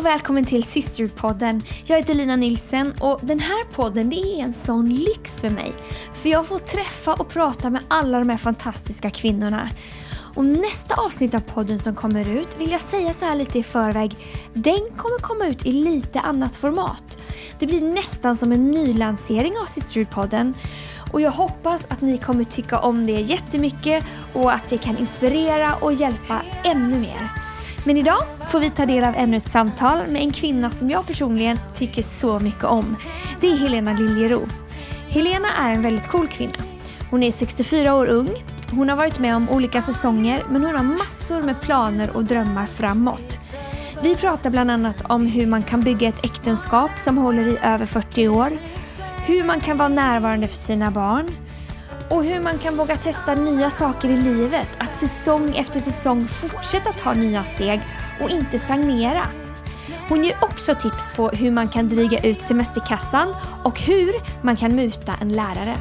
och välkommen till Sisterpodden. Jag heter Lina Nilsen och den här podden det är en sån lyx för mig. För jag får träffa och prata med alla de här fantastiska kvinnorna. Och nästa avsnitt av podden som kommer ut vill jag säga så här lite i förväg. Den kommer komma ut i lite annat format. Det blir nästan som en nylansering av Sisterhood-podden. Och jag hoppas att ni kommer tycka om det jättemycket och att det kan inspirera och hjälpa ännu mer. Men idag får vi ta del av ännu ett samtal med en kvinna som jag personligen tycker så mycket om. Det är Helena Liljero. Helena är en väldigt cool kvinna. Hon är 64 år ung. Hon har varit med om olika säsonger men hon har massor med planer och drömmar framåt. Vi pratar bland annat om hur man kan bygga ett äktenskap som håller i över 40 år, hur man kan vara närvarande för sina barn och hur man kan våga testa nya saker i livet, att säsong efter säsong fortsätta ta nya steg och inte stagnera. Hon ger också tips på hur man kan dryga ut semesterkassan och hur man kan muta en lärare.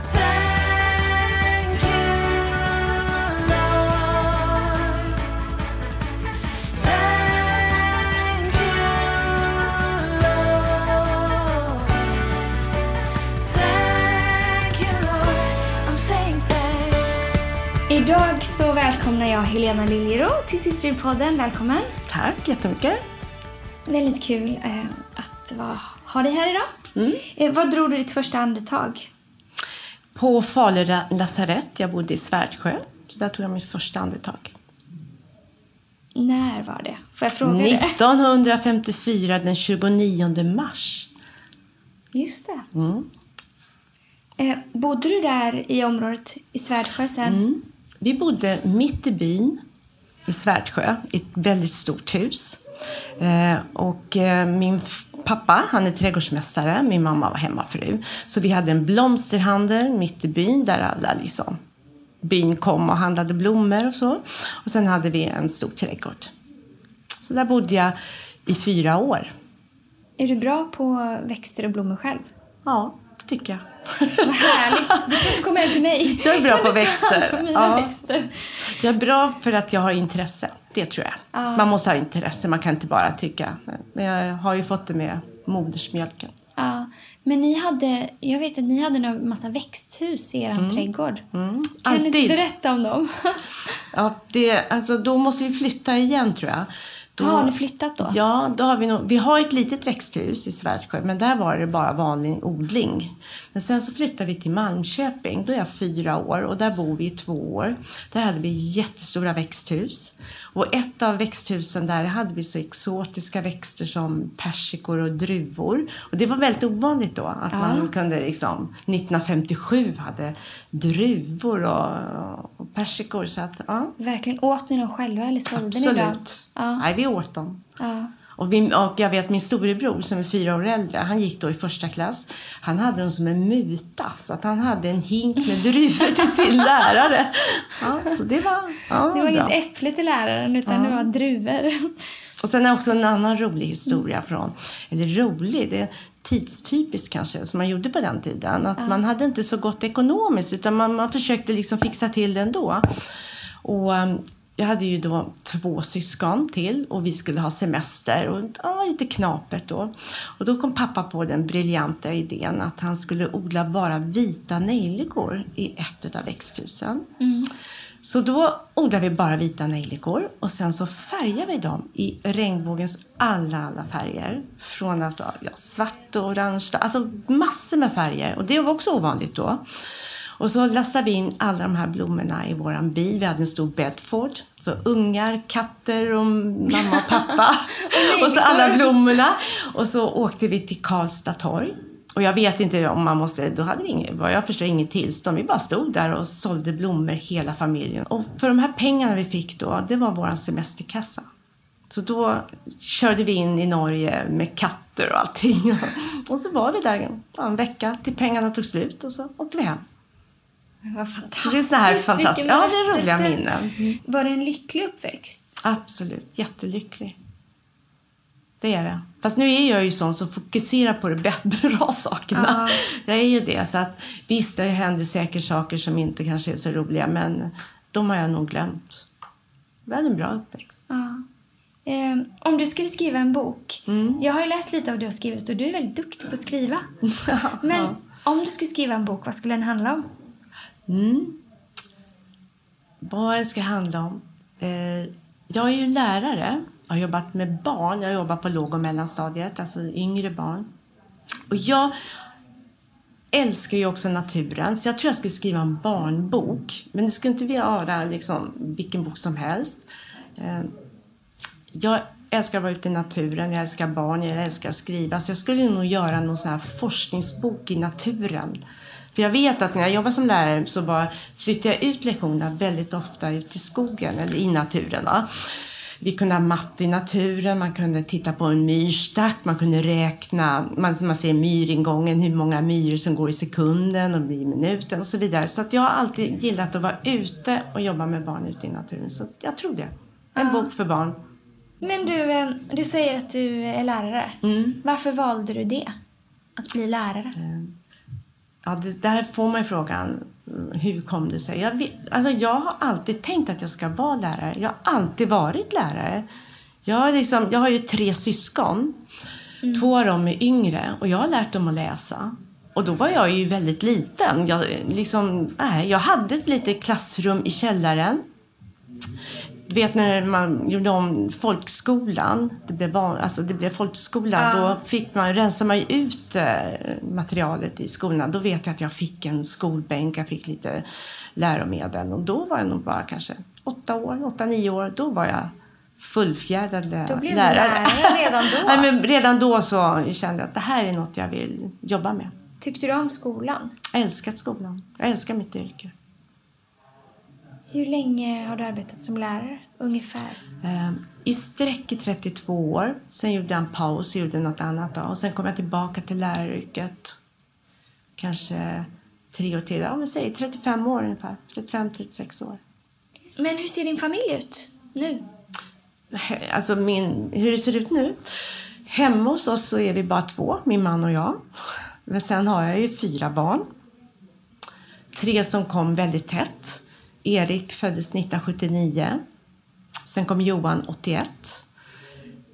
Idag så välkomnar jag Helena Liljero till Sisterpodden. Välkommen! Tack jättemycket. Väldigt kul eh, att va, ha dig här idag. Mm. Eh, vad drog du ditt första andetag? På Falu lasarett. Jag bodde i Svärdsjö. Så där tog jag mitt första andetag. När var det? Får jag fråga 1954, det? den 29 mars. Just det. Mm. Eh, bodde du där i området i Svärdsjö sen? Mm. Vi bodde mitt i byn i Svärdsjö, i ett väldigt stort hus. Eh, och eh, min pappa, han är trädgårdsmästare, min mamma var hemmafru. Så vi hade en blomsterhandel mitt i byn där alla liksom byn kom och handlade blommor och så. Och sen hade vi en stor trädgård. Så där bodde jag i fyra år. Är du bra på växter och blommor själv? Ja, tycker jag. Vad härligt. Du komma hem till mig. Jag är bra på växter. Ja. växter. Jag är bra för att jag har intresse. Det tror jag. Ja. Man måste ha intresse. Man kan inte bara tycka. Men jag har ju fått det med modersmjölken. Ja. Men ni hade, jag vet att ni hade en massa växthus i er mm. trädgård. Mm. Kan Alltid. ni inte berätta om dem? ja, det, alltså, då måste vi flytta igen tror jag. Då, har ni flyttat då? Ja, då har vi, nog, vi har ett litet växthus i Svärdsjö, men där var det bara vanlig odling. Men sen så flyttade vi till Malmköping, då är jag fyra år och där bor vi i två år. Där hade vi jättestora växthus. Och ett av växthusen där hade vi så exotiska växter som persikor och druvor. Och det var väldigt ovanligt då att ja. man kunde liksom 1957 hade druvor och, och persikor. Så att, ja. Verkligen. Åt ni dem själva eller sålde Absolut. ni dem? Ja. Nej, vi åt dem. Ja. Och, vi, och jag vet min storebror som är fyra år äldre, han gick då i första klass. Han hade dem som en muta, så att han hade en hink med druvor till sin lärare. Ja, så det var, ja, det var bra. inget äpple till läraren, utan ja. det var druvor. Och sen är också en annan rolig historia från, eller rolig, det är tidstypiskt kanske, som man gjorde på den tiden. Att ja. man hade inte så gott ekonomiskt, utan man, man försökte liksom fixa till det ändå. Och um, jag hade ju då två syskon till och vi skulle ha semester och det var lite knapert då. Och då kom pappa på den briljanta idén att han skulle odla bara vita nejlikor i ett av växthusen. Mm. Så då odlar vi bara vita nejlikor och sen så färgar vi dem i regnbågens alla, alla färger. Från alltså, ja, svart och orange, alltså massor med färger. Och det var också ovanligt då. Och så lastade vi in alla de här blommorna i vår bil. Vi hade en stor Bedford. Så ungar, katter och mamma och pappa. och så alla blommorna. Och så åkte vi till Karlstad torg. Och jag vet inte om man måste, då hade vi inget, jag förstår inget tillstånd. Vi bara stod där och sålde blommor hela familjen. Och för de här pengarna vi fick då, det var vår semesterkassa. Så då körde vi in i Norge med katter och allting. Och så var vi där en vecka till pengarna tog slut och så åkte vi hem. Vad fantastiskt. Det är såna här fantastiska, ja det är roliga minnen. Var det en lycklig uppväxt? Absolut, jättelycklig. Det är det. Fast nu är jag ju sån som fokuserar på de bra sakerna. Ja. Jag är ju det. Så att, visst, det händer säkert saker som inte kanske är så roliga, men de har jag nog glömt. Vi hade en bra uppväxt. Ja. Eh, om du skulle skriva en bok. Mm. Jag har ju läst lite av det du har skrivit och du är väldigt duktig på att skriva. Men om du skulle skriva en bok, vad skulle den handla om? Mm... Vad det ska handla om? Eh, jag är ju lärare. Jag har jobbat med barn. Jag jobbar på låg och mellanstadiet, alltså yngre barn. Och jag älskar ju också naturen, så jag tror jag skulle skriva en barnbok. Men det skulle inte vara liksom vilken bok som helst. Eh, jag älskar att vara ute i naturen, jag älskar barn, jag älskar att skriva. Så jag skulle nog göra någon sån här forskningsbok i naturen. För jag vet att när jag jobbar som lärare så bara flyttar jag ut lektionerna väldigt ofta ut i skogen eller i naturen. Va? Vi kunde ha matte i naturen, man kunde titta på en myrstack, man kunde räkna, man, man ser myringången, hur många myror som går i sekunden och i minuten och så vidare. Så att jag har alltid gillat att vara ute och jobba med barn ute i naturen. Så jag tror det. En bok för barn. Men du, eh, du säger att du är lärare. Mm. Varför valde du det? Att bli lärare? Ja, det, där får man frågan, mm, hur kom det sig? Jag, vet, alltså jag har alltid tänkt att jag ska vara lärare. Jag har alltid varit lärare. Jag har, liksom, jag har ju tre syskon. Två av dem är yngre och jag har lärt dem att läsa. Och då var jag ju väldigt liten. Jag, liksom, nej, jag hade ett litet klassrum i källaren. Vet när man gjorde om folkskolan, det blev, van, alltså det blev folkskola, då fick man, rensade man ju ut eh, materialet i skolorna. Då vet jag att jag fick en skolbänk, jag fick lite läromedel. Och då var jag nog bara kanske åtta år, åtta, nio år. Då var jag fullfjädrad lä- Då blev lärare. lärare redan då? Nej, men redan då så kände jag att det här är något jag vill jobba med. Tyckte du om skolan? Jag älskat skolan. Jag älskar mitt yrke. Hur länge har du arbetat som lärare? Ungefär? Eh, I sträck i 32 år. Sen gjorde jag en paus och gjorde något annat. Då. Och sen kom jag tillbaka till läraryrket. Kanske tre år till. Ja, men säg 35 år ungefär. 35-36 år. Men hur ser din familj ut nu? Alltså min, hur det ser ut nu? Hemma hos oss så är vi bara två, min man och jag. Men sen har jag ju fyra barn. Tre som kom väldigt tätt. Erik föddes 1979. Sen kom Johan 81.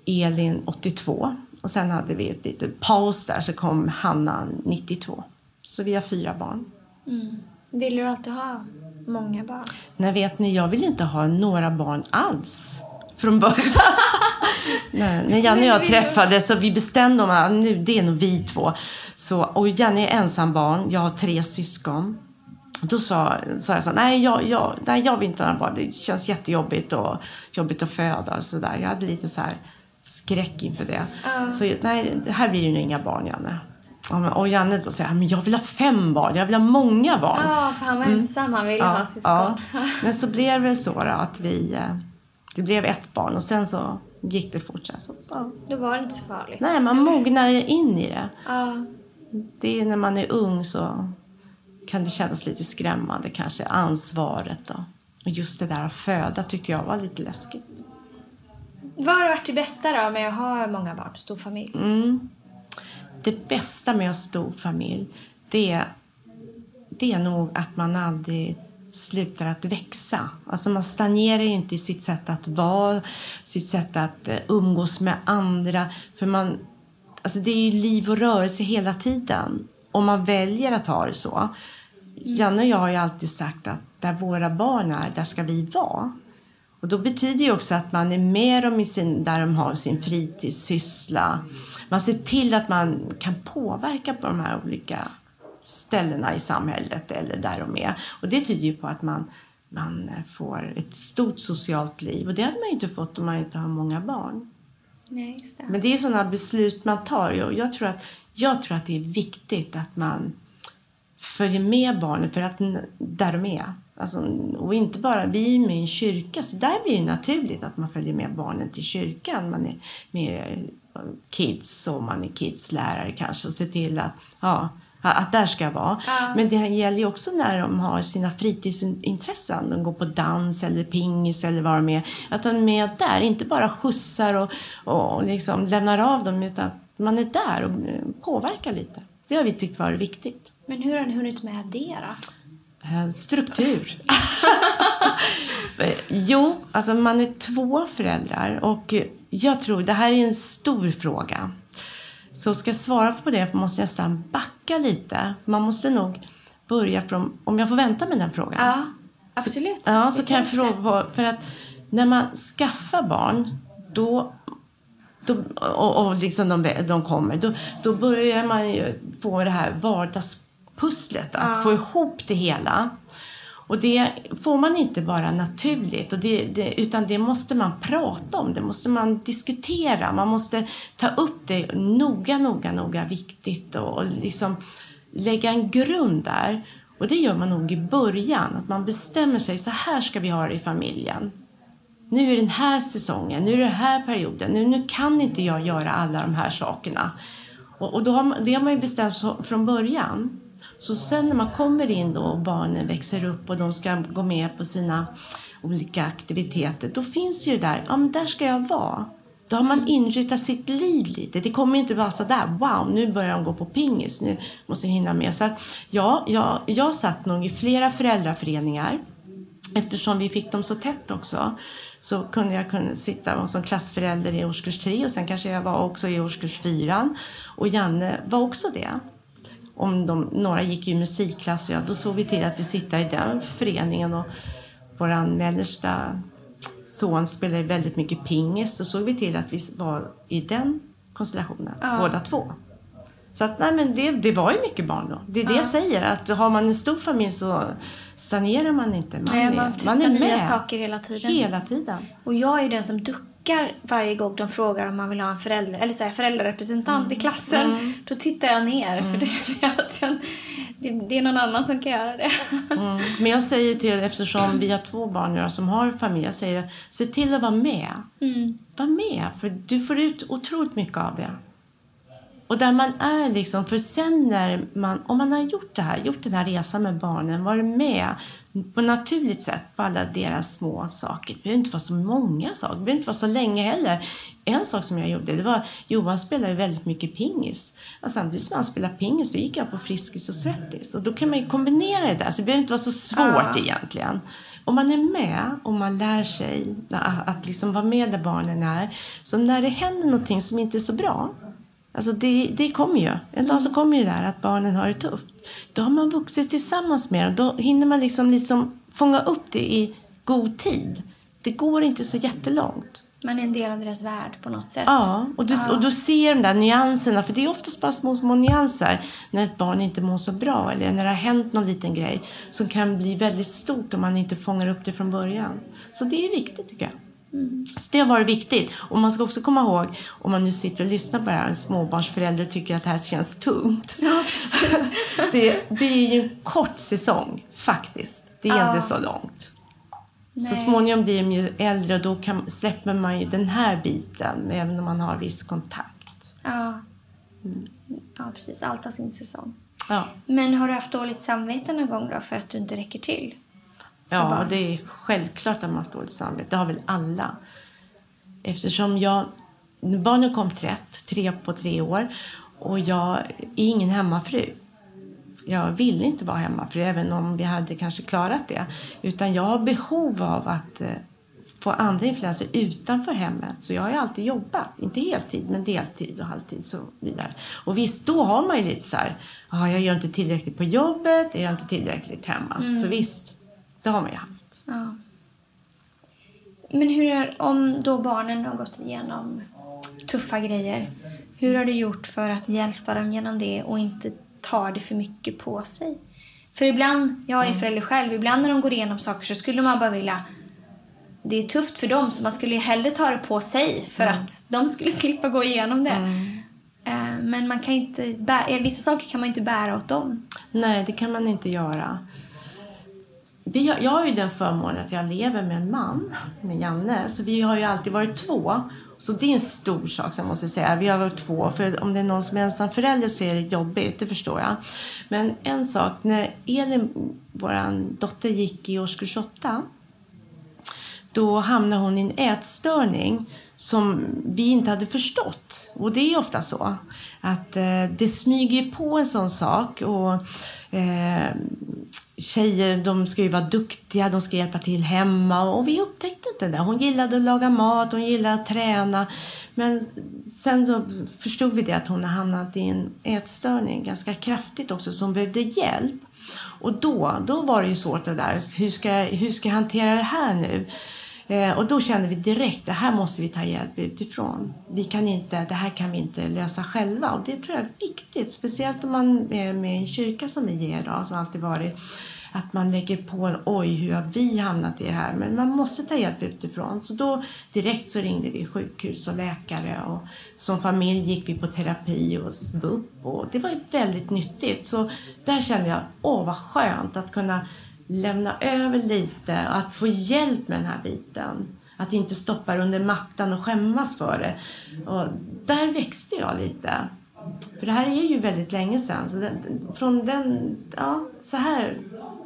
Elin 82. Och sen hade vi ett litet paus där så kom Hanna 92. Så vi har fyra barn. Vill du alltid ha många barn? Nej, vet ni, jag vill inte ha några barn alls från början. Nej, när Janne och jag träffades så vi bestämde om att nu, det är nog vi två. Så, och Janne är ensam barn, jag har tre syskon. Då sa, sa jag så här, nej jag, jag, nej jag vill inte ha barn, det känns jättejobbigt och jobbigt att föda och sådär. Jag hade lite så här skräck inför det. Så nej, här blir det nog inga barn Janne. Ja, Och Janne då säger, men jag vill ha fem barn, jag vill ha många barn. Ja, för han var ensam. Han ville ha syskon. Ja. Men så blev det så då, att vi... eh, Det blev ett barn och sen så gick det fort. Så, ja. Då var det inte så farligt. Nej, man mognar in i det. Ja. Det är när man är ung så kan det kännas lite skrämmande kanske, ansvaret då. Och just det där att föda tyckte jag var lite läskigt. Vad har varit det bästa då med att ha många barn, stor familj? Mm. Det bästa med att ha stor familj, det är, det är nog att man aldrig slutar att växa. Alltså man stagnerar ju inte i sitt sätt att vara, sitt sätt att eh, umgås med andra. För man, alltså det är ju liv och rörelse hela tiden. Om man väljer att ha det så. Janne och jag har ju alltid sagt att där våra barn är, där ska vi vara. Och då betyder det också att man är med dem i sin, där de har sin fritidssyssla. Man ser till att man kan påverka på de här olika ställena i samhället eller där de är. Och det tyder ju på att man, man får ett stort socialt liv. Och det hade man ju inte fått om man inte har många barn. Nej, det. Men det är sådana beslut man tar. Och jag, tror att, jag tror att det är viktigt att man följer med barnen för att där de är. Alltså, och inte bara, vi är ju med i en kyrka så där blir det naturligt att man följer med barnen till kyrkan. Man är med kids och man är kidslärare kanske och ser till att, ja, att där ska jag vara. Men det gäller ju också när de har sina fritidsintressen. De går på dans eller pingis eller vad de är. Att de är med där, inte bara skjutsar och, och liksom lämnar av dem utan att man är där och eh, påverkar lite. Det har vi tyckt varit viktigt. Men hur har ni hunnit med det då? Eh, Struktur. Eh, Jo, alltså man är två föräldrar och jag tror det här är en stor fråga. Så ska jag svara på det måste jag nästan backa lite. Man måste nog börja från, om jag får vänta med den frågan. Ja, absolut. Ja, så kan jag fråga för att när man skaffar barn, då, då och, och liksom de, de kommer, då, då börjar man ju få det här vardagspusslet, att få ihop det hela. Och det får man inte bara naturligt, och det, det, utan det måste man prata om, det måste man diskutera, man måste ta upp det noga, noga, noga viktigt och, och liksom lägga en grund där. Och det gör man nog i början, att man bestämmer sig, så här ska vi ha det i familjen. Nu är den här säsongen, nu är det den här perioden, nu, nu kan inte jag göra alla de här sakerna. Och, och då har man, det har man ju bestämt så, från början. Så sen när man kommer in då och barnen växer upp och de ska gå med på sina olika aktiviteter, då finns ju det där, ja men där ska jag vara. Då har man inrutat sitt liv lite. Det kommer inte vara så där, wow, nu börjar de gå på pingis, nu måste jag hinna med. Så att, ja, jag, jag satt nog i flera föräldraföreningar eftersom vi fick dem så tätt också så kunde jag kunna sitta som klassförälder i årskurs tre och sen kanske jag var också i årskurs fyran. Och Janne var också det. Om de, några gick i musikklass, ja, då såg vi till att vi sitta i den föreningen. Och vår mellersta son spelade väldigt mycket pingis. Då såg vi till att vi var i den konstellationen, båda två. Så att, nej, men det, det var ju mycket barn då. Det är det jag säger, att har man en stor familj så sanerar man inte. Man, Nej, är, man testar nya saker hela tiden. Hela tiden. Och jag är den som duckar varje gång de frågar om man vill ha en förälder, eller så här, föräldrarepresentant i klassen. Då tittar jag ner för det, känner jag att jag, det, det är någon annan som kan göra det. Mm. Men jag säger till, eftersom vi har två barn nu som har familj, jag säger se till att vara med. Var med, för du får ut otroligt mycket av det. Och där man är liksom, för sen när man, om man har gjort det här, gjort den här resan med barnen, varit med på naturligt sätt på alla deras små saker. Det behöver inte vara så många saker, det behöver inte vara så länge heller. En sak som jag gjorde, det var, Johan spelade väldigt mycket pingis. Och samtidigt som han spelade pingis, då gick jag på Friskis och Svettis. Och då kan man ju kombinera det där, så det behöver inte vara så svårt egentligen. Om man är med och man lär sig att, att liksom vara med där barnen är, så när det händer någonting som inte är så bra, Alltså det, det kommer ju. En dag så kommer ju det här att barnen har det tufft. Då har man vuxit tillsammans med dem. Då hinner man liksom, liksom fånga upp det i god tid. Det går inte så jättelångt. Man är en del av deras värld på något sätt. Ja, och du, och du ser de där nyanserna. För det är oftast bara små, små nyanser. När ett barn inte mår så bra eller när det har hänt någon liten grej. Som kan bli väldigt stort om man inte fångar upp det från början. Så det är viktigt tycker jag. Så det har varit viktigt. Och man ska också komma ihåg, om man nu sitter och lyssnar på det här, en småbarnsförälder tycker att det här känns tungt. Ja, det, det är ju en kort säsong, faktiskt. Det är Ja. inte så långt. Så Nej. småningom blir de ju äldre och då kan, släpper man ju den här biten, även om man har viss kontakt. Ja. ja, precis. Allt har sin säsong. Ja, Men har du haft dåligt samvete någon gång då för att du inte räcker till? Ja barn. det är självklart att man har dåligt samvete. Det har väl alla. Eftersom jag... Barnen kom rätt, tre på tre år. Och jag är ingen hemmafru. Jag ville inte vara hemmafru, även om vi hade kanske klarat det. Utan jag har behov av att eh, få andra influenser utanför hemmet. Så jag har ju alltid jobbat, inte heltid, men deltid och halvtid så vidare. Och visst, då har man ju lite så här, "Ja, jag gör inte tillräckligt på jobbet, jag gör inte tillräckligt hemma. Så visst, det har man ju haft. Ja. Men hur är, om då barnen har gått igenom tuffa grejer, hur har du gjort för att hjälpa dem genom det och inte ta det för mycket på sig? För ibland, jag är förälder själv, ibland när de går igenom saker så skulle man bara vilja det är tufft för dem så man skulle ju hellre ta det på sig för att de skulle slippa gå igenom det. Eh, Men man kan inte bära, vissa saker kan man inte bära åt dem. Nej, det kan man inte göra. Vi har, jag har ju den förmånen att jag lever med en man, med Janne, så vi har ju alltid varit två. Så det är en stor sak, som jag måste säga. Vi har varit två. För om det är någon som är ensam förälder så är det jobbigt, det förstår jag. Men en sak, när Elin, vår dotter, gick i årskurs åtta då hamnade hon i en ätstörning som vi inte hade förstått. Och det är ofta så att eh, det smyger på en sån sak. Och eh, Tjejer de ska ju vara duktiga, de ska hjälpa till hemma och vi upptäckte inte det. Hon gillade att laga mat, hon gillade att träna. Men sen så förstod vi det att hon har hamnat i en ätstörning ganska kraftigt också så hon behövde hjälp. Och då, då var det ju svårt det där. Hur ska, hur ska jag hantera det här nu? Eh, och då kände vi direkt, det här måste vi ta hjälp utifrån. Vi kan inte, det här kan vi inte lösa själva. Och det tror jag är viktigt, speciellt om man är med i en kyrka som vi är idag, som alltid varit. Att man lägger på en, oj hur har vi hamnat i det här? Men man måste ta hjälp utifrån. Så då direkt så ringde vi sjukhus och läkare och som familj gick vi på terapi hos BUP och det var väldigt nyttigt. Så där kände jag, åh vad skönt att kunna lämna över lite, att få hjälp med den här biten. Att inte stoppa under mattan och skämmas för det. Och där växte jag lite. För det här är ju väldigt länge sedan. Så den, från den, ja, så här,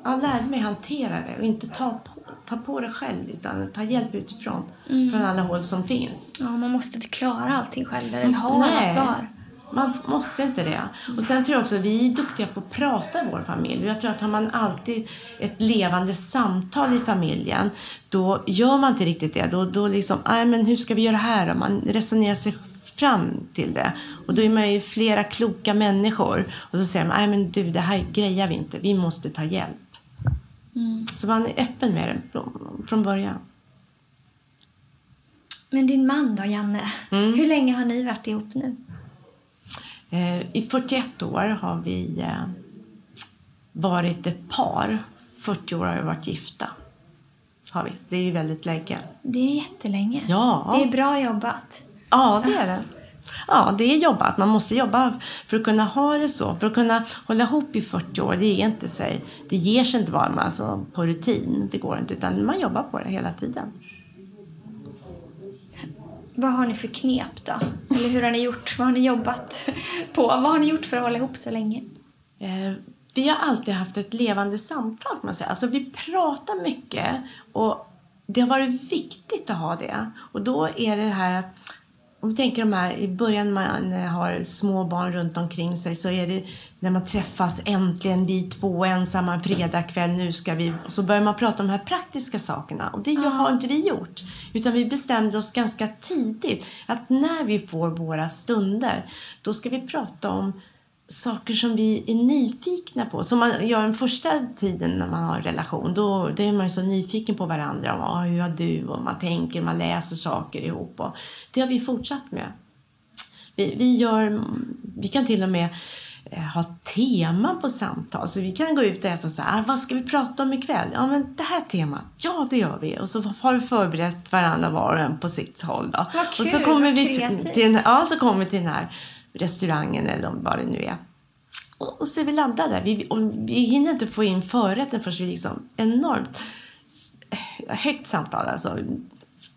jag lärde mig hantera det och inte ta på, ta på det själv utan ta hjälp utifrån. Mm. Från alla håll som finns. Ja, man måste inte klara allting själv eller ha alla svar. Man måste inte det. Och sen tror jag också att vi är duktiga på att prata i vår familj. Jag tror att har man alltid ett levande samtal i familjen, då gör man inte riktigt det. Då, då liksom, nej men hur ska vi göra här då? Man resonerar sig fram till det. Och då är man ju flera kloka människor. Och så säger man, nej men du, det här grejar vi inte. Vi måste ta hjälp. Mm. Så man är öppen med det från början. Men din man då, Janne? Mm. Hur länge har ni varit ihop nu? Eh, I 41 år har vi eh, varit ett par. 40 år har vi varit gifta. Har vi. Det är ju väldigt länge. Det är jättelänge. Ja. Det är bra jobbat. Ja, det är det. Ja, det är jobbat. Man måste jobba för att kunna ha det så. För att kunna hålla ihop i 40 år, det är inte så. Det ger sig inte bara alltså, på rutin. Det går inte. Utan man jobbar på det hela tiden. Vad har ni för knep då? Eller hur har ni gjort? Vad har ni jobbat på? Vad har ni gjort för att hålla ihop så länge? Eh, vi har alltid haft ett levande samtal kan man säga. Alltså vi pratar mycket och det har varit viktigt att ha det. Och då är det här att om vi tänker de här, i början när man har små barn runt omkring sig så är det när man träffas äntligen vi två ensamma en fredagkväll, nu ska vi... Så börjar man prata om de här praktiska sakerna och det har inte vi gjort. Utan vi bestämde oss ganska tidigt att när vi får våra stunder, då ska vi prata om saker som vi är nyfikna på. Som man gör den första tiden när man har en relation. Då, då är man så nyfiken på varandra. Och, ah, hur har du? Och man tänker, man läser saker ihop. Och det har vi fortsatt med. Vi, vi, gör, vi kan till och med ha teman på samtal. Så vi kan gå ut och äta och säga, ah, vad ska vi prata om ikväll? Ja, men det här temat, ja det gör vi. Och så har vi förberett varandra var och en på sitt håll. Då. Vad kul, och så kommer vi till, ja, så kommer vi till den här restaurangen eller vad det nu är. Och så är vi laddade. Vi, vi hinner inte få in förrätten förrän vi liksom enormt högt samtal. Alltså,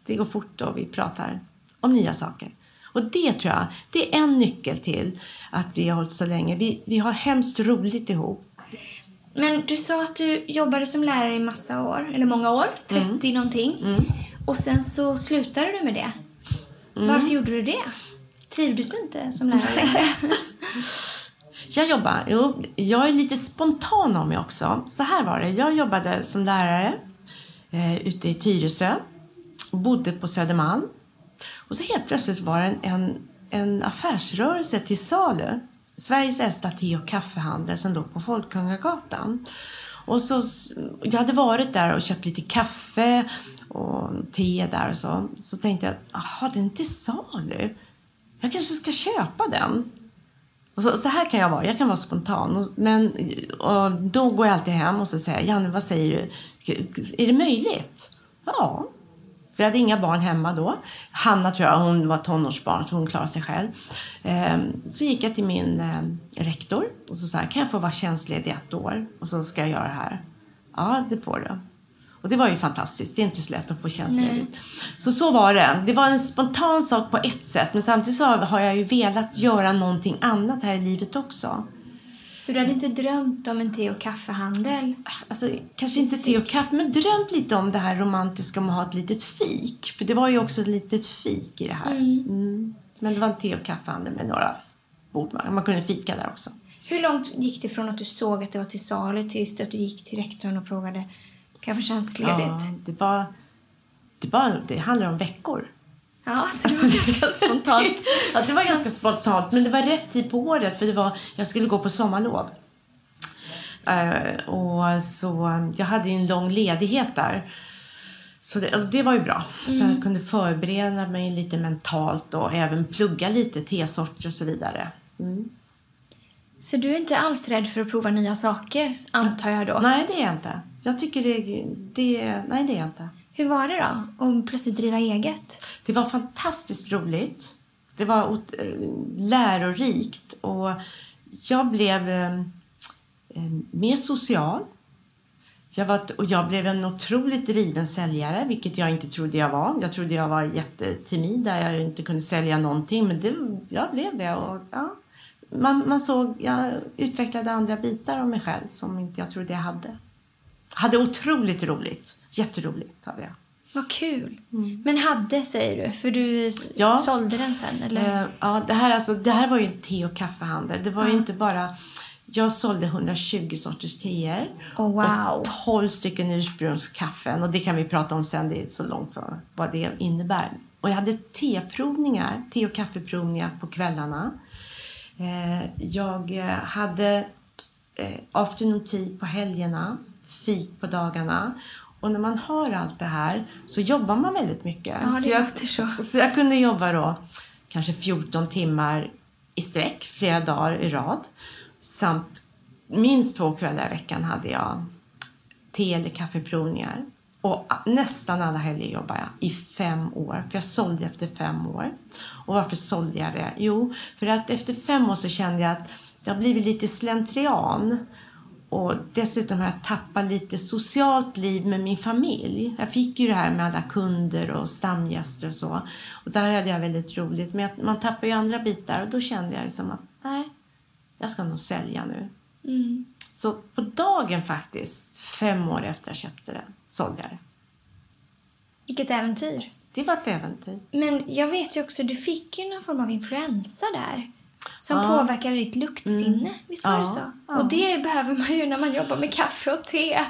det går fort och vi pratar om nya saker. Och det tror jag, det är en nyckel till att vi har hållit så länge. Vi, vi har hemskt roligt ihop. Men du sa att du jobbade som lärare i massa år, eller många år, 30 mm. någonting. Mm. Och sen så slutade du med det. Mm. Varför gjorde du det? Trivdes du inte som lärare längre? jag jobbar, jo, jag är lite spontan om mig också. Så här var det, jag jobbade som lärare eh, ute i Tyresö bodde på Södermalm. Och så helt plötsligt var det en, en, en affärsrörelse till salu. Sveriges äldsta te och kaffehandel som låg på Folkungagatan. Och så, jag hade varit där och köpt lite kaffe och te där och så. Så tänkte jag, jaha, den är till salu. Jag kanske ska köpa den. Och så, så, här kan jag vara, jag kan vara spontan. Men och då går jag alltid hem och så säger Janne, vad säger du? Är det möjligt? Ja. Vi hade inga barn hemma då. Hanna tror jag, hon var tonårsbarn så hon klarade sig själv. Ehm, så gick jag till min eh, rektor och så sa kan jag få vara tjänstledig ett år? Och så ska jag göra det här. Ja, det får du. Och det var ju fantastiskt. Det är inte så lätt att få tjänstledigt. Så så var det. Det var en spontan sak på ett sätt. Men samtidigt så har jag ju velat göra någonting annat här i livet också. Så du hade inte drömt om en te och kaffehandel? Alltså, kanske inte te och kaffe, men drömt lite om det här romantiska med att ha ett litet fik. För det var ju också ett litet fik i det här. Mm. Men det var en te och kaffehandel med några bord. Man kunde fika där också. Hur långt gick det från att du såg att det var till salu tills att du gick till rektorn och frågade kaffetjänstledigt? Ja, det var... Det, var, det handlar om veckor. Ja, det var ganska spontant. ja, det var ganska spontant. Men det var rätt tid på året för det var, jag skulle gå på sommarlov. Uh, och så jag hade en lång ledighet där. Så det, det var ju bra. Mm. Så jag mm. kunde förbereda mig lite mentalt och även plugga lite tesorter och så vidare. Mm. Så du är inte alls rädd för att prova nya saker, antar jag då? Nej, det är jag inte. Jag tycker det, det nej det är jag inte. Hur var det då, att plötsligt driva eget? Det var fantastiskt roligt. Det var eh, lärorikt och jag blev eh, eh, mer social. Jag, var, och jag blev en otroligt driven säljare, vilket jag inte trodde jag var. Jag trodde jag var jättetimid, där jag inte kunde sälja någonting, men det, jag blev det. Och, ja, man, man såg, jag utvecklade andra bitar av mig själv som inte jag trodde jag hade. Hade otroligt roligt. Jätteroligt hade jag. Vad kul. Mm. Men hade, säger du, för du ja. sålde den sen? Eller? Uh, ja, det här, alltså, det här var ju en te och kaffehandel. Det var ju inte bara... Jag sålde 120 sorters teer oh, wow. och 12 stycken ursprungskaffen. Och det kan vi prata om sen, det är så långt vad, vad det innebär. Och jag hade teprovningar, te och kaffeprovningar på kvällarna. Uh, jag hade eh, afternoon tea på helgerna fik på dagarna. Och när man har allt det här så jobbar man väldigt mycket. Ja, det så, jag, så. så jag kunde jobba då kanske 14 timmar i sträck, flera dagar i rad. Samt minst två kvällar i veckan hade jag te eller kaffeprovningar. Och nästan alla helger jobbade jag i fem år, för jag sålde efter fem år. Och varför sålde jag det? Jo, för att efter fem år så kände jag att det har blivit lite slentrian. Och dessutom har jag tappat lite socialt liv med min familj. Jag fick ju det här med alla kunder och stamgäster och så. Och där hade jag väldigt roligt. Men man tappar ju andra bitar och då kände jag liksom att nej, jag ska nog sälja nu. Mm. Så på dagen faktiskt, fem år efter jag köpte den, sålde jag det. Vilket äventyr. Det var ett äventyr. Men jag vet ju också, du fick ju någon form av influensa där. Som ja. påverkar ditt luktsinne, mm. visst var ja. det så? Ja. Och det behöver man ju när man jobbar med kaffe och te.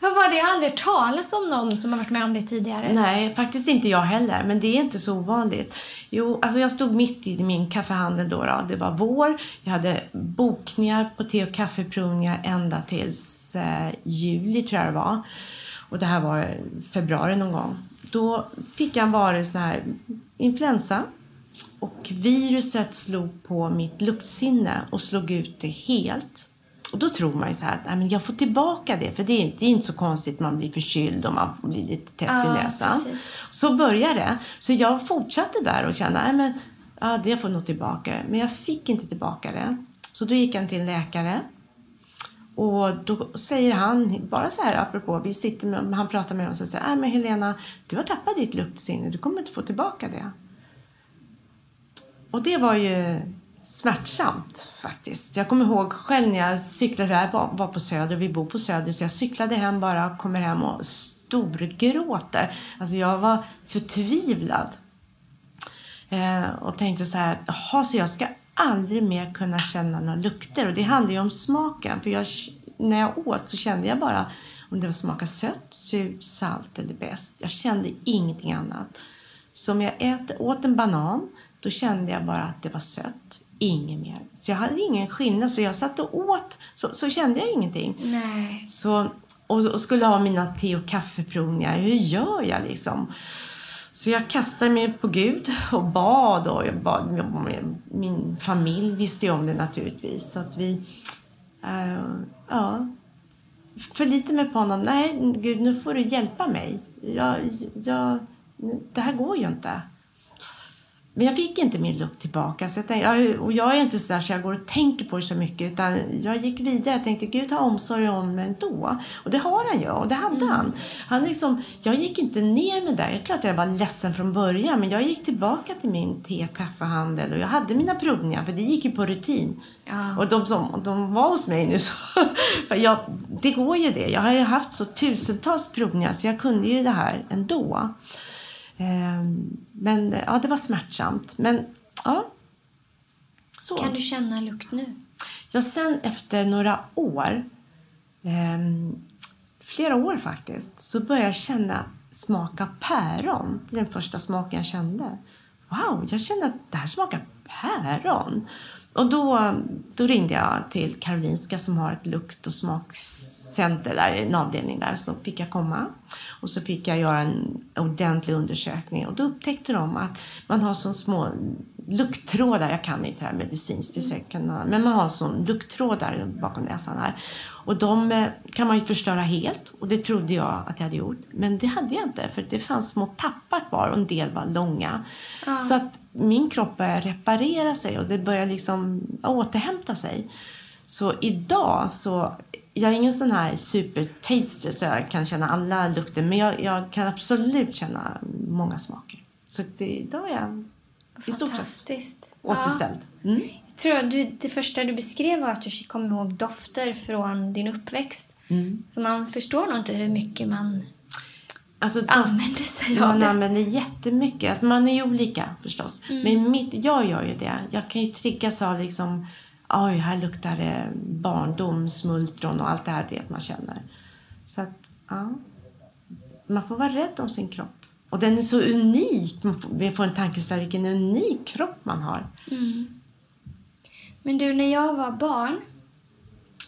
Vad var det? Jag har aldrig talas om någon som har varit med om det tidigare. Nej, faktiskt inte jag heller. Men det är inte så ovanligt. Jo, alltså jag stod mitt i min kaffehandel då. då. Det var vår. Jag hade bokningar på te och kaffeprovningar ända tills eh, juli tror jag det var. Och det här var februari någon gång. Då fick jag en varelse här influensa och viruset slog på mitt luktsinne och slog ut det helt. Och då tror man ju så här, nej men jag får tillbaka det, för det är, det är inte så konstigt, man blir förkyld och man blir lite tätt ja, i näsan. Precis. Så började det. Så jag fortsatte där och kände, nej men ja, det får nog tillbaka det. Men jag fick inte tillbaka det. Så då gick han till en läkare. Och då säger han, bara så här apropå, vi sitter med, han pratar med oss och säger, nej men Helena, du har tappat ditt luktsinne, du kommer inte få tillbaka det. Och det var ju smärtsamt faktiskt. Jag kommer ihåg själv när jag cyklade, jag var på Söder, vi bor på Söder, så jag cyklade hem bara, kommer hem och storgråter. Alltså jag var förtvivlad. Eh, och tänkte så här, jaha, så jag ska aldrig mer kunna känna några lukter. Och det handlar ju om smaken. För jag, när jag åt så kände jag bara om det smakade sött, surt, salt eller bäst. Jag kände ingenting annat. Så om jag äter, åt en banan då kände jag bara att det var sött, inget mer. Så jag hade ingen skillnad. Så jag satt och åt, så, så kände jag ingenting. Nej. Så, och, och skulle ha mina te och kaffeprovningar. Hur gör jag liksom? Så jag kastade mig på Gud och bad. Och jag bad min familj visste ju om det naturligtvis. Så att vi... Uh, ja, förlitade mig på honom. Nej, Gud, nu får du hjälpa mig. Jag, jag, det här går ju inte. Men jag fick inte min lukt tillbaka. Så jag tänkte, och jag är inte så där så jag går och tänker på det så mycket. Utan jag gick vidare. Jag tänkte Gud har omsorg om mig ändå. Och det har han ju. Och det hade Mm. han. han liksom, jag gick inte ner med det. Det är klart jag var ledsen från början. Men jag gick tillbaka till min te och kaffehandel. Och jag hade mina provningar. För det gick ju på rutin. Ja. Och de som de var hos mig nu, så, för jag, det går ju det. Jag har ju haft så tusentals provningar så jag kunde ju det här ändå. Ehm, Men ja, det var smärtsamt. Men ja, så. Kan du känna lukt nu? Ja, sen efter några år, ehm, flera år faktiskt, så började jag känna smak av päron. Det är den första smaken jag kände. Wow, jag kände att det här smakar päron. Och då, då ringde jag till Karolinska som har ett lukt och smakcenter där, en avdelning där. Så fick jag komma och så fick jag göra en ordentlig undersökning. Och då upptäckte de att man har så små lukttrådar, jag kan inte det här medicinskt, men man har sån lukttrådar bakom näsan här. Och de eh, kan man ju förstöra helt och det trodde jag att jag hade gjort. Men det hade jag inte för det fanns små tappar kvar och en del var långa. Så att min kropp började reparera sig och det började liksom återhämta sig. Så idag så, jag är ingen sån här supertaster så jag kan känna alla lukter men jag, jag kan absolut känna många smaker. Så det, idag är jag i stort sett Fantastiskt. återställd. Mm. Jag tror att du, det första du beskrev var att du kommer ihåg dofter från din uppväxt. Mm. Så man förstår nog inte hur mycket man Alltså, använder sig av Man det. använder jättemycket. Att Man är ju olika förstås. Mm. Men mitt, jag gör ju det. Jag kan ju triggas av liksom, oj, här luktar det barndom, smultron och allt det här vet man känner. Så att, ja. Man får vara rädd om sin kropp. Och den är så unik. Man får, vi får en tankeställare vilken unik kropp man har. Mm. Men du, när jag var barn,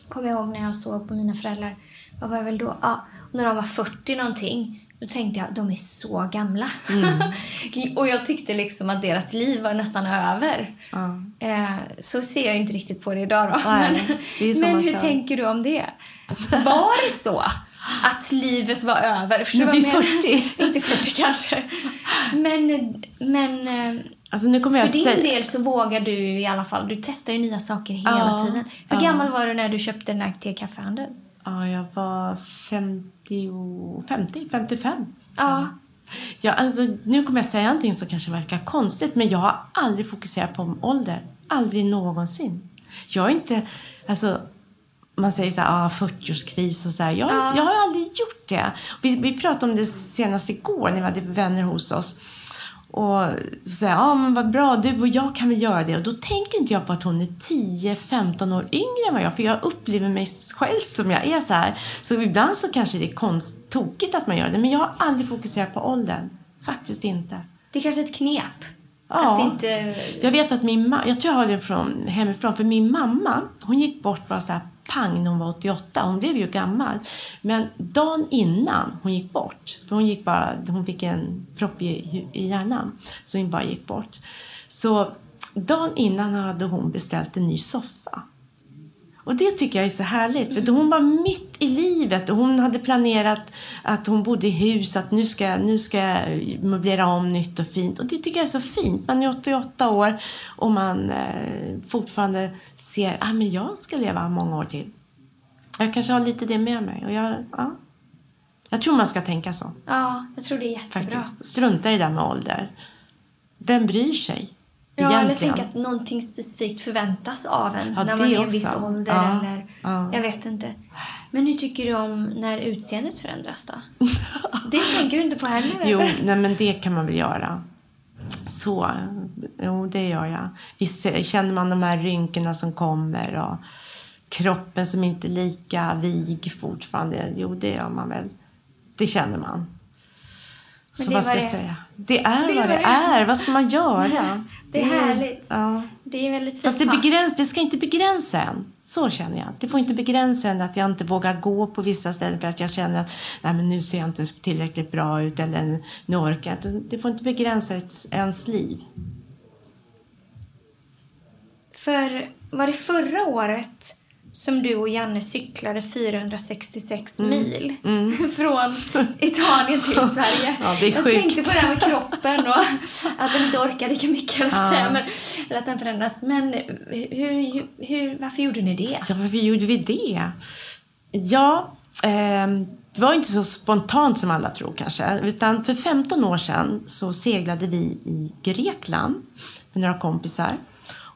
kommer jag ihåg när jag såg på mina föräldrar, vad var jag väl då? Ja, när de var 40 någonting. Då tänkte jag, de är så gamla. och jag tyckte liksom att deras liv var nästan över. Ja. Eh, så ser jag inte riktigt på det idag då. Nej, men det men hur tänker du om det? Var det så? Att livet var över? Förstår Nu du menar? 40. inte 40 kanske. Men, men eh, Alltså nu kommer jag för din säga... del så vågar du i alla fall. Du testar ju nya saker hela Ja, tiden. Hur ja. gammal var du när du köpte den här te-kaffehandeln? Ja, jag var 50, 50 55. Ja. Ja, alltså, nu kommer jag säga någonting som kanske verkar konstigt, men jag har aldrig fokuserat på ålder. Aldrig någonsin. Jag är inte... Alltså, man säger så här, ah, 40-årskris och så här. Jag, Ja. jag har aldrig gjort det. Vi, vi pratade om det senast igår när vi hade vänner hos oss. Och här, ah, men vad bra, du och jag kan väl göra det. Och då tänker inte jag på att hon är 10-15 år yngre än vad jag För jag upplever mig själv som jag är så här. Så ibland så kanske det är konst, tokigt att man gör det. Men jag har aldrig fokuserat på åldern. Faktiskt inte. Det är kanske ett knep. Ja. Att inte... Jag vet att min mamma, jag tror jag har det från hemifrån, för min mamma, hon gick bort bara så här pang när hon var 88. Hon blev ju gammal. Men dagen innan hon gick bort, för hon gick bara, hon fick en propp i, i hjärnan, så hon bara gick bort. Så dagen innan hade hon beställt en ny soffa. Och det tycker jag är så härligt, för då hon var mitt i livet och hon hade planerat att hon bodde i hus, att nu ska, nu ska jag möblera om nytt och fint. Och det tycker jag är så fint. Man är 88 år och man eh, fortfarande ser ah, men jag ska leva många år till. Jag kanske har lite det med mig. Och jag, ja. jag tror man ska tänka så, Ja, jag tror det är jättebra. faktiskt. Strunta i det där med ålder. Vem bryr sig? Ja, eller tänka att någonting specifikt förväntas av en Ja, när man är i en viss ålder. Ja, Eller, ja. Jag vet inte. Men hur tycker du om när utseendet förändras då? det tänker du inte på heller? Jo, eller? nej, men det kan man väl göra. Så, jo, det gör jag. Visst känner man de här rynkorna som kommer och kroppen som inte är lika vig fortfarande. Jo, det gör man väl. Det känner man. Men Så vad ska jag säga? Det är Det är vad det det är. är. Vad ska man göra? Det är härligt. Ja. Det är väldigt fint. Fast det, begräns, det ska inte begränsa en. Så känner jag. Det får inte begränsa en att jag inte vågar gå på vissa ställen för att jag känner att Nej, men nu ser jag inte tillräckligt bra ut eller nu orkar jag inte. Det får inte begränsa ens liv. För var det förra året som du och Janne cyklade 466 Mm. mil från Italien till Sverige. Ja, det är jag sjukt. tänkte på det här med kroppen och att den inte orkar lika mycket. Eller, ja. men, eller att den förändras. Men hur, hur, varför gjorde ni det? Ja, varför gjorde vi det? Ja, ehm, det var inte så spontant som alla tror kanske. Utan för 15 år sedan så seglade vi i Grekland med några kompisar.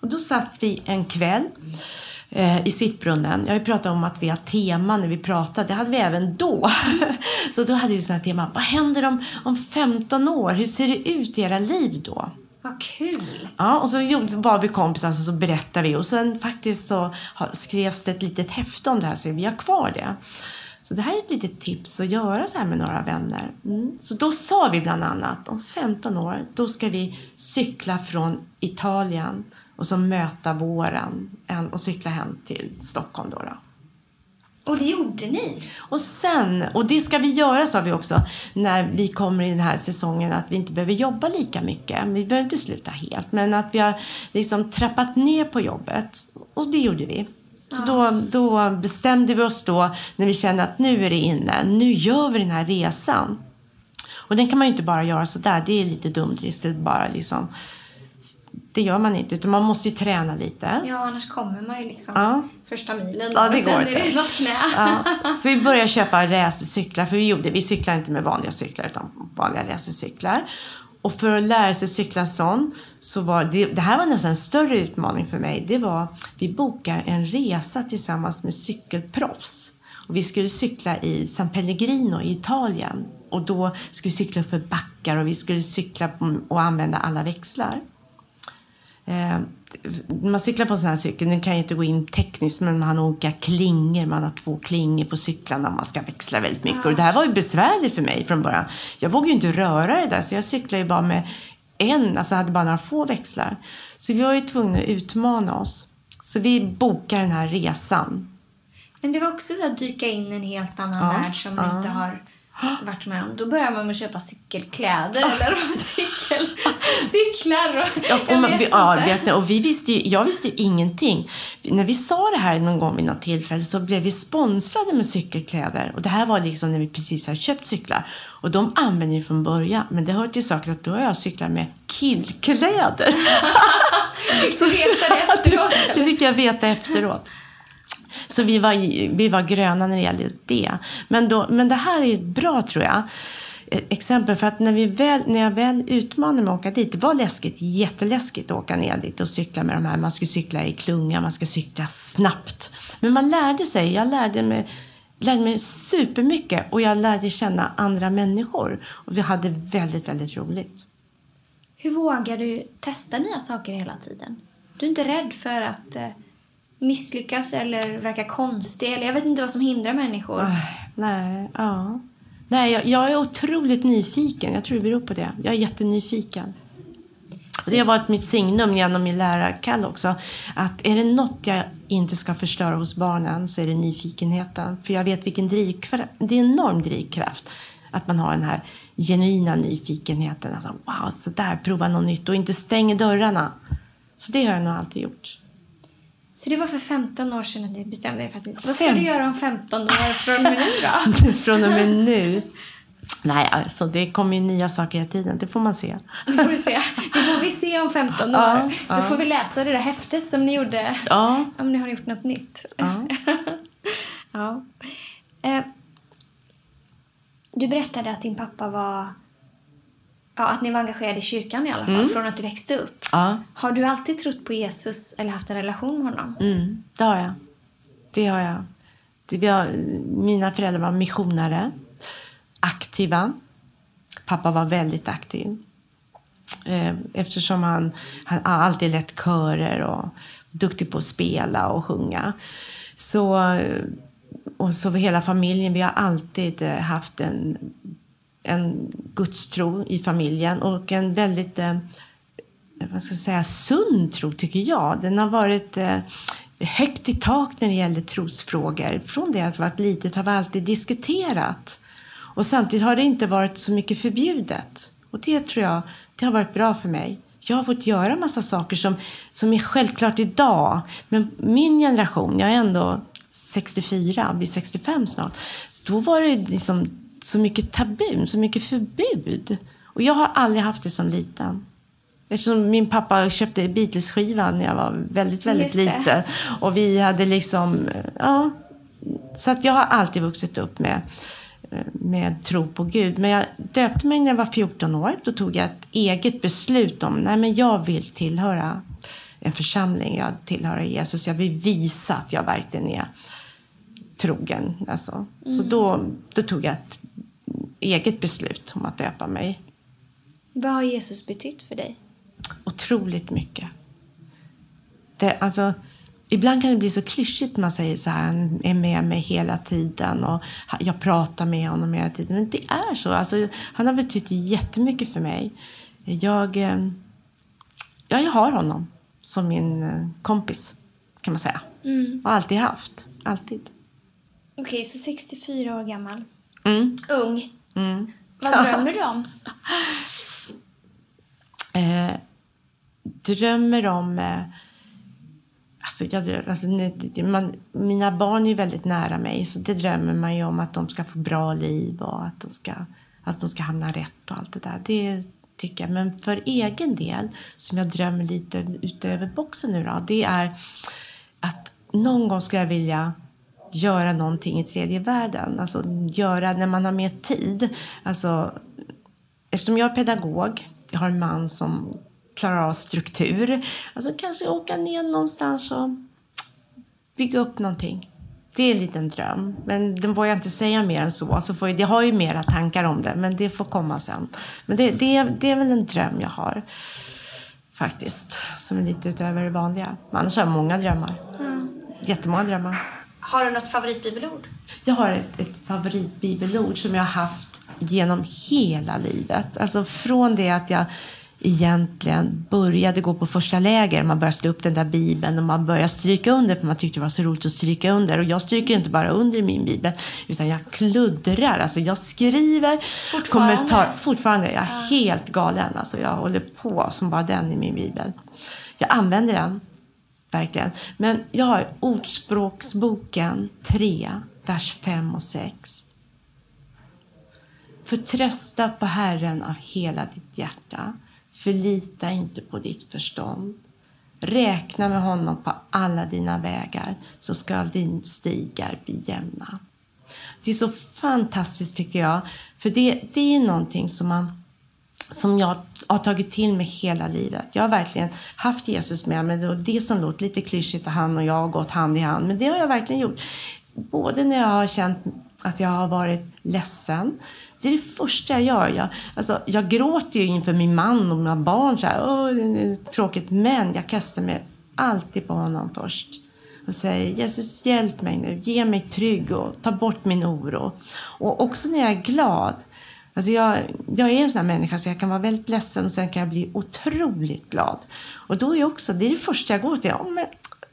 Och då satt vi en kväll eh, i sittbrunnen. Jag har ju pratat om att vi har tema när vi pratar. Det hade vi även då. så då hade vi sådana tema. Vad händer om, om 15 år? Hur ser det ut i era liv då? Vad kul! Ja, och så var vi kompisar så berättade vi och sen faktiskt så skrevs det ett litet häfte om det här så vi har kvar det. Så det här är ett litet tips att göra så här med några vänner. Mm. Så då sa vi bland annat om 15 år då ska vi cykla från Italien och så möta våren en- och cykla hem till Stockholm då. då. Och det gjorde ni? Och sen, och det ska vi göra sa vi också när vi kommer i den här säsongen att vi inte behöver jobba lika mycket. Vi behöver inte sluta helt men att vi har liksom trappat ner på jobbet. Och det gjorde vi. Så då, då bestämde vi oss då när vi kände att nu är det inne, nu gör vi den här resan. Och den kan man ju inte bara göra sådär, det är lite dumdristigt bara liksom. Det gör man inte utan man måste ju träna lite. Ja, annars kommer man ju liksom Ja. första milen. Ja, det och sen går är det inte. något knä. Ja, så vi började köpa racercyklar, för vi gjorde, vi cyklar inte med vanliga cyklar utan vanliga racercyklar. Och för att lära sig cykla sån, så var det, det här var nästan en större utmaning för mig. Det var, vi bokade en resa tillsammans med cykelproffs. Och vi skulle cykla i San Pellegrino i Italien. Och då skulle vi cykla för backar och vi skulle cykla och använda alla växlar. Eh, man cyklar på en sån här cykel, den kan ju inte gå in tekniskt, men man har olika klingor. Man har två klingor på cyklarna och man ska växla väldigt mycket. Och det här var ju besvärligt för mig från början. Jag vågade ju inte röra det där, så jag cyklade ju bara med en, alltså hade bara några få växlar. Så vi var ju tvungna att utmana oss. Så vi bokade den här resan. Men det var också så att dyka in i en helt annan Ja, värld som ja. vi inte har varit med om. Då börjar man med att köpa cykelkläder eller cykel, cyklar och Ja, och, man, vet vi, ja, inte. vet ni, och vi visste ju, jag visste ju ingenting. När vi sa det här någon gång vid något tillfälle så blev vi sponsrade med cykelkläder. Och det här var liksom när vi precis hade köpt cyklar. Och de använde ju från början. Men det hör till saken att då har jag cyklat med killkläder. Fick du veta det efteråt? det fick jag veta efteråt. Så vi var, vi var gröna när det gällde det. Men, då, men det här är bra tror jag. Eh, exempel för att när, vi väl, när jag väl utmanade mig att åka dit, det var läskigt, jätteläskigt att åka ner dit och cykla med de här. Man skulle cykla i klunga, man ska cykla snabbt. Men man lärde sig, jag lärde mig, lärde mig supermycket och jag lärde känna andra människor. Och vi hade väldigt, väldigt roligt. Hur vågar du testa nya saker hela tiden? Du är inte rädd för att eh, misslyckas eller verka konstig? Eller jag vet inte vad som hindrar människor. Äh, Nej, ja. Nej, jag, jag är otroligt nyfiken. Jag tror det beror på det. Jag är jättenyfiken. Och det har varit mitt signum genom min lärarkall också. Att är det något jag inte ska förstöra hos barnen så är det nyfikenheten. För jag vet vilken drivkraft, det är en enorm drivkraft. Att man har den här genuina nyfikenheten. Alltså, wow, så där, prova något nytt och inte stänger dörrarna. Så det har jag nog alltid gjort. Så det var för 15 år sedan att du bestämde dig för att ni- Vad ska Fem- du göra om 15 år från och med nu då? Från och med nu. Nej, alltså det kommer ju nya saker hela tiden. Det får man se. Det får vi se. Det får vi se om 15 år. Ja, Då ja. får vi läsa det där häftet som ni gjorde. Ja, Om ni har gjort något nytt. Ja. ja. Eh, du berättade att din pappa var... Ja, att ni var engagerade i kyrkan i alla fall, från att du växte upp. ja. Har du alltid trott på Jesus eller haft en relation med honom? Mm, det har jag. Det har jag. Det, vi har, mina föräldrar var missionare, aktiva. Pappa var väldigt aktiv. Eh, Eftersom han, han har alltid lett körer och duktig på att spela och sjunga. Så, och så hela familjen, vi har alltid eh, haft en, en gudstro i familjen och en väldigt eh, vad ska jag säga, sund tro, tycker jag. Den har varit eh, högt i tak när det gäller trosfrågor. Från det att jag varit litet har vi alltid diskuterat. Och samtidigt har det inte varit så mycket förbjudet. Och det tror jag det har varit bra för mig. Jag har fått göra massa saker som, som är självklart idag. Men min generation, jag är ändå 64, blir 65 snart. Då var det liksom så mycket tabun, så mycket förbud. Och jag har aldrig haft det som liten. Eftersom min pappa köpte Beatles-skivan när jag var väldigt, väldigt liten. Och vi hade liksom, ja. Så att jag har alltid vuxit upp med, med tro på Gud. Men jag döpte mig när jag var 14 år. Då tog jag ett eget beslut om, nej men jag vill tillhöra en församling. Jag tillhör Jesus. Jag vill visa att jag verkligen är trogen. Alltså. Mm. Så då, då tog jag ett eget beslut om att döpa mig. Vad har Jesus betytt för dig? Otroligt mycket. Det, alltså, ibland kan det bli så klyschigt man säger så här, han är med mig hela tiden och jag pratar med honom hela tiden. Men det är så. Alltså, han har betytt jättemycket för mig. Jag, eh, ja, jag har honom som min eh, kompis, kan man säga. Mm. Och alltid haft. Alltid. Okej, okay, så 64 år gammal. Mm. Ung. Mm. Vad drömmer du om? eh, drömmer om... Eh, alltså jag, alltså, man, mina barn är väldigt nära mig, så det drömmer man ju om att de ska få bra liv och att de ska, att de ska hamna rätt och allt det där. Det tycker jag. Men för egen del, som jag drömmer lite utöver boxen nu då, det är att någon gång ska jag vilja göra någonting i tredje världen. Alltså göra när man har mer tid. Alltså, eftersom jag är pedagog, jag har en man som klarar av struktur. Alltså kanske åka ner någonstans och bygga upp någonting. Det är en liten dröm, men den får jag inte säga mer än så. Alltså får jag, jag har ju mera tankar om det, men det får komma sen. Men det, det, det är väl en dröm jag har, faktiskt. Som är lite utöver det vanliga. Men annars har jag många drömmar. Mm. Jättemånga drömmar. Har du något favoritbibelord? Jag har ett, ett favoritbibelord som jag har haft genom hela livet. Alltså från det att jag egentligen började gå på första läger. Man började slå upp den där bibeln och man började stryka under för man tyckte det var så roligt att stryka under. Och jag stryker inte bara under i min bibel utan jag kluddrar. Alltså jag skriver fortfarande. kommentar. Fortfarande. Jag är ja. helt galen. Alltså jag håller på som bara den i min bibel. Jag använder den. Verkligen. Men jag har Ordspråksboken 3, vers 5 och 6. Förtrösta på Herren av hela ditt hjärta Förlita inte på ditt förstånd. Räkna med honom på alla dina vägar så ska din stigar bli jämna. Det är så fantastiskt tycker jag. För det, det är någonting som, man, som jag har tagit till mig hela livet. Jag har verkligen haft Jesus med mig. Och det som låter lite klyschigt att han och jag har gått hand i hand. Men det har jag verkligen gjort. Både när jag har känt att jag har varit ledsen det är det första jag gör. Jag, alltså, jag gråter ju inför min man och mina barn. Så här, Åh, det är tråkigt. Men jag kastar mig alltid på honom först. Och säger Jesus hjälp mig nu. Ge mig trygg och ta bort min oro. Och också när jag är glad. Alltså jag, jag är en sån här människa så jag kan vara väldigt ledsen och sen kan jag bli otroligt glad. Och då är också, det är det första jag går till. Oh, men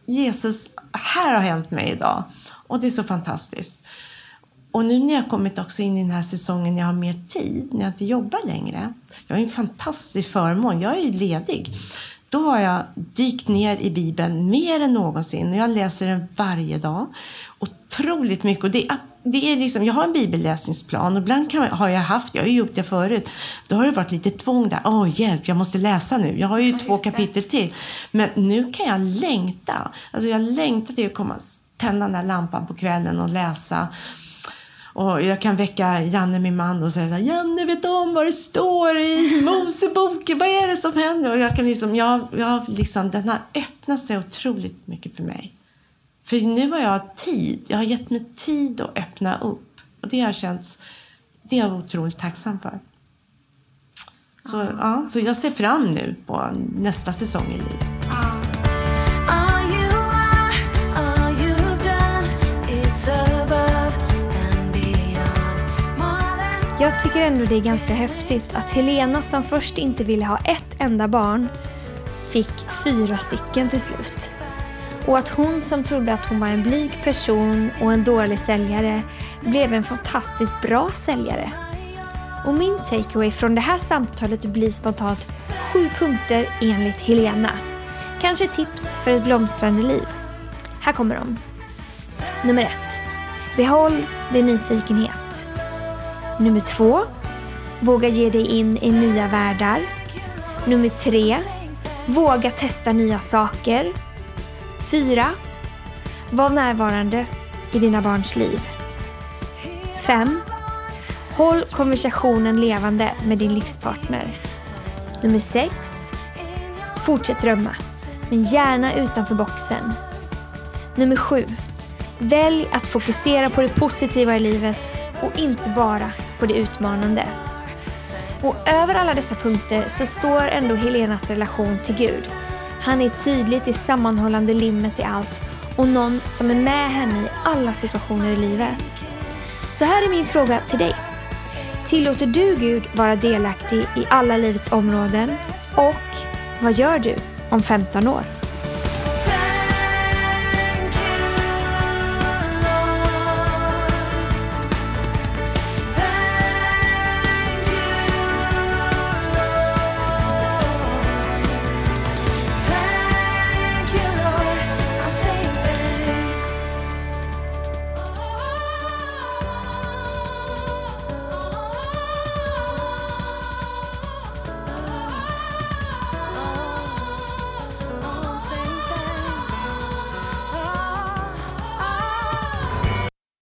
Jesus, här har hänt mig idag. Och det är så fantastiskt. Och nu när jag kommit också in i den här säsongen när jag har mer tid, när jag inte jobbar längre. Jag har en fantastisk förmån, jag är ledig. Då har jag dykt ner i Bibeln mer än någonsin. Jag läser den varje dag. Otroligt mycket. Och det, det är liksom, jag har en bibelläsningsplan och ibland kan, har jag haft, jag har ju gjort det förut, då har det varit lite tvång där. Åh, oh, hjälp, jag måste läsa nu. Jag har ju ja, två kapitel till. Men nu kan jag längta. Alltså jag längtar till att komma, tända den där lampan på kvällen och läsa. Och jag kan väcka Janne, min man, och säga så här, Janne, vet du om vad det står i Moseboken? Vad är det som händer? Och jag kan liksom, jag, jag liksom, den har öppnat sig otroligt mycket för mig. För nu har jag tid. Jag har gett mig tid att öppna upp. Och det har känts, det är jag otroligt tacksam för. Så, ah. ja, så jag ser fram nu på nästa säsong i livet. Jag tycker ändå det är ganska häftigt att Helena som först inte ville ha ett enda barn fick fyra stycken till slut. Och att hon som trodde att hon var en blyg person och en dålig säljare blev en fantastiskt bra säljare. Och min takeaway från det här samtalet blir spontant sju punkter enligt Helena. Kanske tips för ett blomstrande liv. Här kommer de. Nummer ett. Behåll din nyfikenhet. Nummer två. Våga ge dig in i nya världar. Nummer tre. Våga testa nya saker. 4. Var närvarande i dina barns liv. 5. Håll konversationen levande med din livspartner. Nummer 6. Fortsätt drömma, men gärna utanför boxen. Nummer 7. Välj att fokusera på det positiva i livet och inte bara på det utmanande. Och över alla dessa punkter så står ändå Helenas relation till Gud. Han är tydligt det sammanhållande limmet i allt och någon som är med henne i alla situationer i livet. Så här är min fråga till dig. Tillåter du Gud vara delaktig i alla livets områden? Och vad gör du om 15 år?